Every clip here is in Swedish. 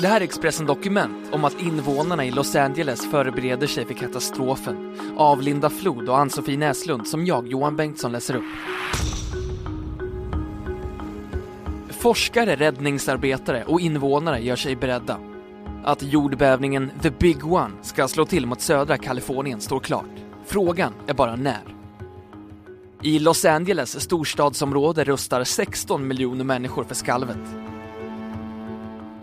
Det här är Expressen Dokument om att invånarna i Los Angeles förbereder sig för katastrofen. Av Linda Flod och Ann-Sofie Näslund som jag, Johan Bengtsson, läser upp. Forskare, räddningsarbetare och invånare gör sig beredda. Att jordbävningen The Big One ska slå till mot södra Kalifornien står klart. Frågan är bara när. I Los Angeles storstadsområde rustar 16 miljoner människor för skalvet.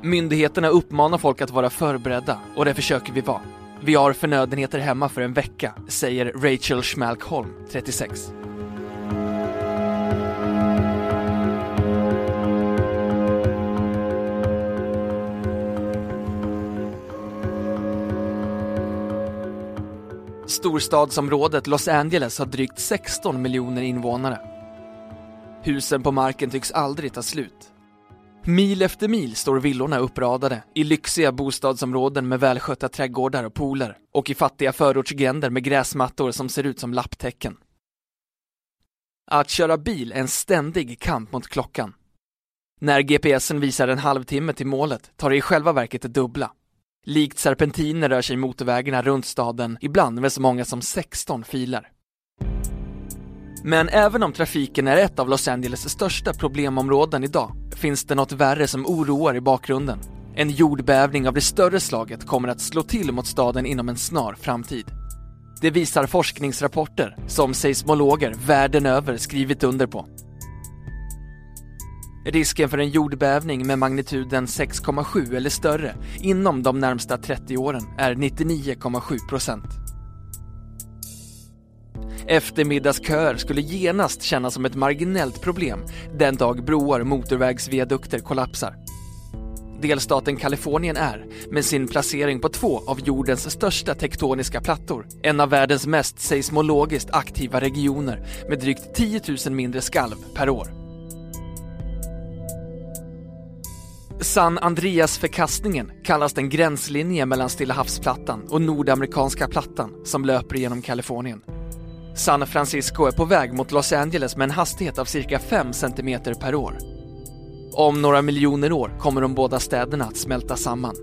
Myndigheterna uppmanar folk att vara förberedda och det försöker vi vara. Vi har förnödenheter hemma för en vecka, säger Rachel Schmalkholm, 36. Storstadsområdet Los Angeles har drygt 16 miljoner invånare. Husen på marken tycks aldrig ta slut. Mil efter mil står villorna uppradade i lyxiga bostadsområden med välskötta trädgårdar och pooler och i fattiga förortsgränder med gräsmattor som ser ut som lapptäcken. Att köra bil är en ständig kamp mot klockan. När GPSen visar en halvtimme till målet tar det i själva verket det dubbla. Likt serpentiner rör sig motorvägarna runt staden, ibland med så många som 16 filer. Men även om trafiken är ett av Los Angeles största problemområden idag finns det något värre som oroar i bakgrunden. En jordbävning av det större slaget kommer att slå till mot staden inom en snar framtid. Det visar forskningsrapporter som seismologer världen över skrivit under på. Risken för en jordbävning med magnituden 6,7 eller större inom de närmsta 30 åren är 99,7 procent. Eftermiddagsköer skulle genast kännas som ett marginellt problem den dag broar och motorvägsviadukter kollapsar. Delstaten Kalifornien är, med sin placering på två av jordens största tektoniska plattor, en av världens mest seismologiskt aktiva regioner med drygt 10 000 mindre skalv per år. San Andreas-förkastningen kallas den gränslinje mellan Stilla havsplattan och Nordamerikanska plattan som löper genom Kalifornien. San Francisco är på väg mot Los Angeles med en hastighet av cirka 5 cm per år. Om några miljoner år kommer de båda städerna att smälta samman.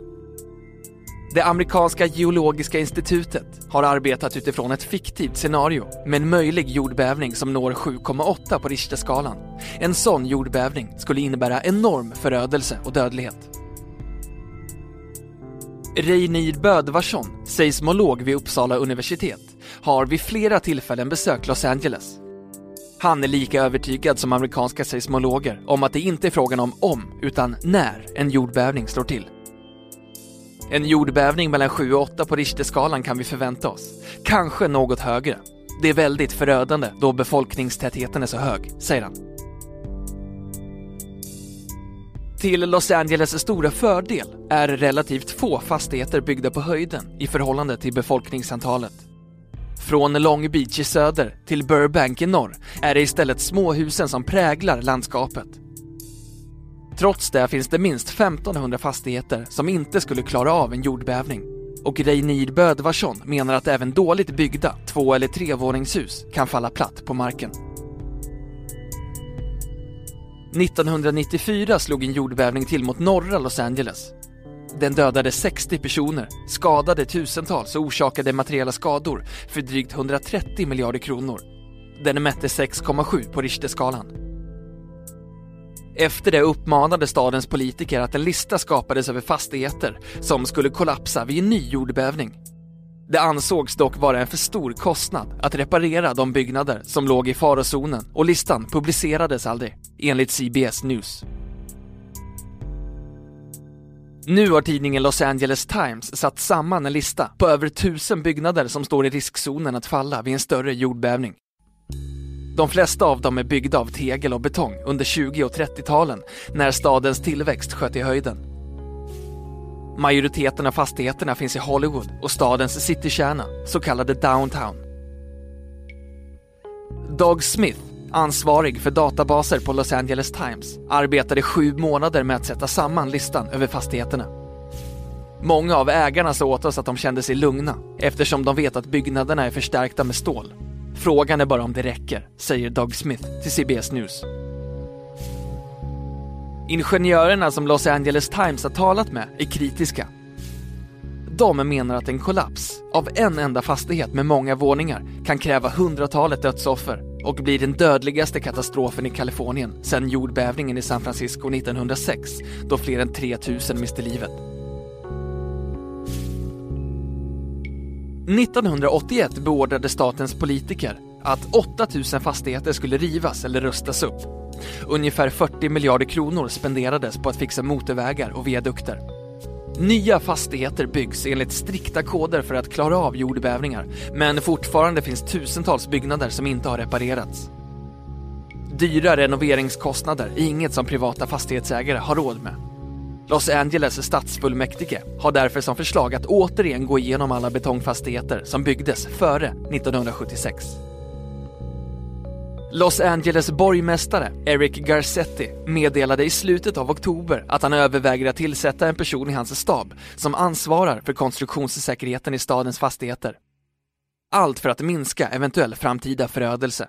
Det amerikanska geologiska institutet har arbetat utifrån ett fiktivt scenario med en möjlig jordbävning som når 7,8 på Richterskalan. En sån jordbävning skulle innebära enorm förödelse och dödlighet. Reynir Bödvarsson, seismolog vid Uppsala universitet, har vid flera tillfällen besökt Los Angeles. Han är lika övertygad som amerikanska seismologer om att det inte är frågan om om, utan när en jordbävning slår till. En jordbävning mellan 7 och 8 på Richterskalan kan vi förvänta oss. Kanske något högre. Det är väldigt förödande då befolkningstätheten är så hög, säger han. Till Los Angeles stora fördel är relativt få fastigheter byggda på höjden i förhållande till befolkningsantalet. Från Long Beach i söder till Burbank i norr är det istället småhusen som präglar landskapet. Trots det finns det minst 1500 fastigheter som inte skulle klara av en jordbävning. Och Reynir Bödvarsson menar att även dåligt byggda två eller trevåningshus kan falla platt på marken. 1994 slog en jordbävning till mot norra Los Angeles. Den dödade 60 personer, skadade tusentals och orsakade materiella skador för drygt 130 miljarder kronor. Den mätte 6,7 på Richterskalan. Efter det uppmanade stadens politiker att en lista skapades över fastigheter som skulle kollapsa vid en ny jordbävning. Det ansågs dock vara en för stor kostnad att reparera de byggnader som låg i farozonen och listan publicerades aldrig, enligt CBS News. Nu har tidningen Los Angeles Times satt samman en lista på över tusen byggnader som står i riskzonen att falla vid en större jordbävning. De flesta av dem är byggda av tegel och betong under 20 och 30-talen när stadens tillväxt sköt i höjden. Majoriteten av fastigheterna finns i Hollywood och stadens citykärna, så kallade downtown. Doug Smith, ansvarig för databaser på Los Angeles Times, arbetade sju månader med att sätta samman listan över fastigheterna. Många av ägarna sa åt oss att de kände sig lugna eftersom de vet att byggnaderna är förstärkta med stål. Frågan är bara om det räcker, säger Doug Smith till CBS News. Ingenjörerna som Los Angeles Times har talat med är kritiska. De menar att en kollaps av en enda fastighet med många våningar kan kräva hundratalet dödsoffer och blir den dödligaste katastrofen i Kalifornien sedan jordbävningen i San Francisco 1906 då fler än 3000 miste livet. 1981 beordrade statens politiker att 8000 fastigheter skulle rivas eller rustas upp. Ungefär 40 miljarder kronor spenderades på att fixa motorvägar och viadukter. Nya fastigheter byggs enligt strikta koder för att klara av jordbävningar, men fortfarande finns tusentals byggnader som inte har reparerats. Dyra renoveringskostnader är inget som privata fastighetsägare har råd med. Los Angeles stadsfullmäktige har därför som förslag att återigen gå igenom alla betongfastigheter som byggdes före 1976. Los Angeles borgmästare Eric Garcetti meddelade i slutet av oktober att han överväger att tillsätta en person i hans stab som ansvarar för konstruktionssäkerheten i stadens fastigheter. Allt för att minska eventuell framtida förödelse.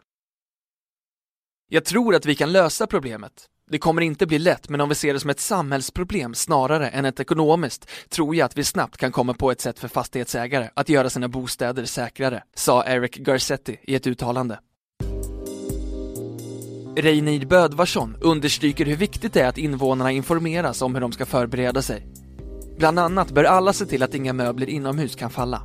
Jag tror att vi kan lösa problemet. Det kommer inte bli lätt, men om vi ser det som ett samhällsproblem snarare än ett ekonomiskt tror jag att vi snabbt kan komma på ett sätt för fastighetsägare att göra sina bostäder säkrare, sa Eric Garcetti i ett uttalande. Reinid Bödvarsson understryker hur viktigt det är att invånarna informeras om hur de ska förbereda sig. Bland annat bör alla se till att inga möbler inomhus kan falla.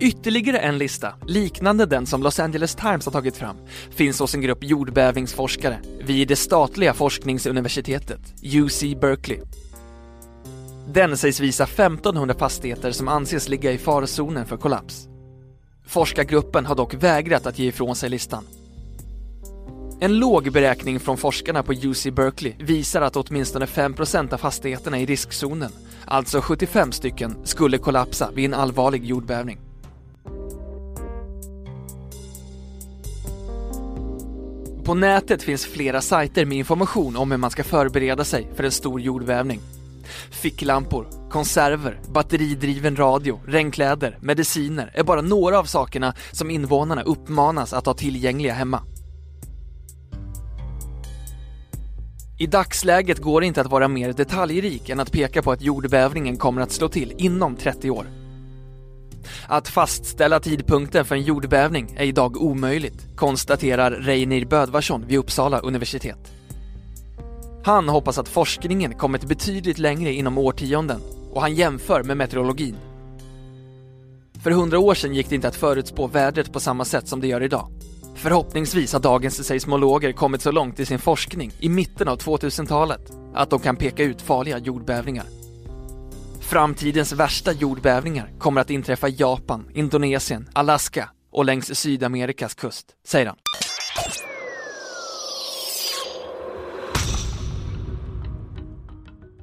Ytterligare en lista, liknande den som Los Angeles Times har tagit fram, finns hos en grupp jordbävningsforskare vid det statliga forskningsuniversitetet, UC Berkeley. Den sägs visa 1500 fastigheter som anses ligga i farozonen för kollaps. Forskargruppen har dock vägrat att ge ifrån sig listan. En låg beräkning från forskarna på UC Berkeley visar att åtminstone 5% av fastigheterna i riskzonen, alltså 75 stycken, skulle kollapsa vid en allvarlig jordbävning. På nätet finns flera sajter med information om hur man ska förbereda sig för en stor jordbävning. Ficklampor, konserver, batteridriven radio, regnkläder, mediciner är bara några av sakerna som invånarna uppmanas att ha tillgängliga hemma. I dagsläget går det inte att vara mer detaljrik än att peka på att jordbävningen kommer att slå till inom 30 år. Att fastställa tidpunkten för en jordbävning är idag omöjligt, konstaterar Reinir Bödvarsson vid Uppsala universitet. Han hoppas att forskningen kommit betydligt längre inom årtionden och han jämför med meteorologin. För hundra år sedan gick det inte att förutspå vädret på samma sätt som det gör idag. Förhoppningsvis har dagens seismologer kommit så långt i sin forskning i mitten av 2000-talet att de kan peka ut farliga jordbävningar. Framtidens värsta jordbävningar kommer att inträffa i Japan, Indonesien, Alaska och längs Sydamerikas kust, säger han.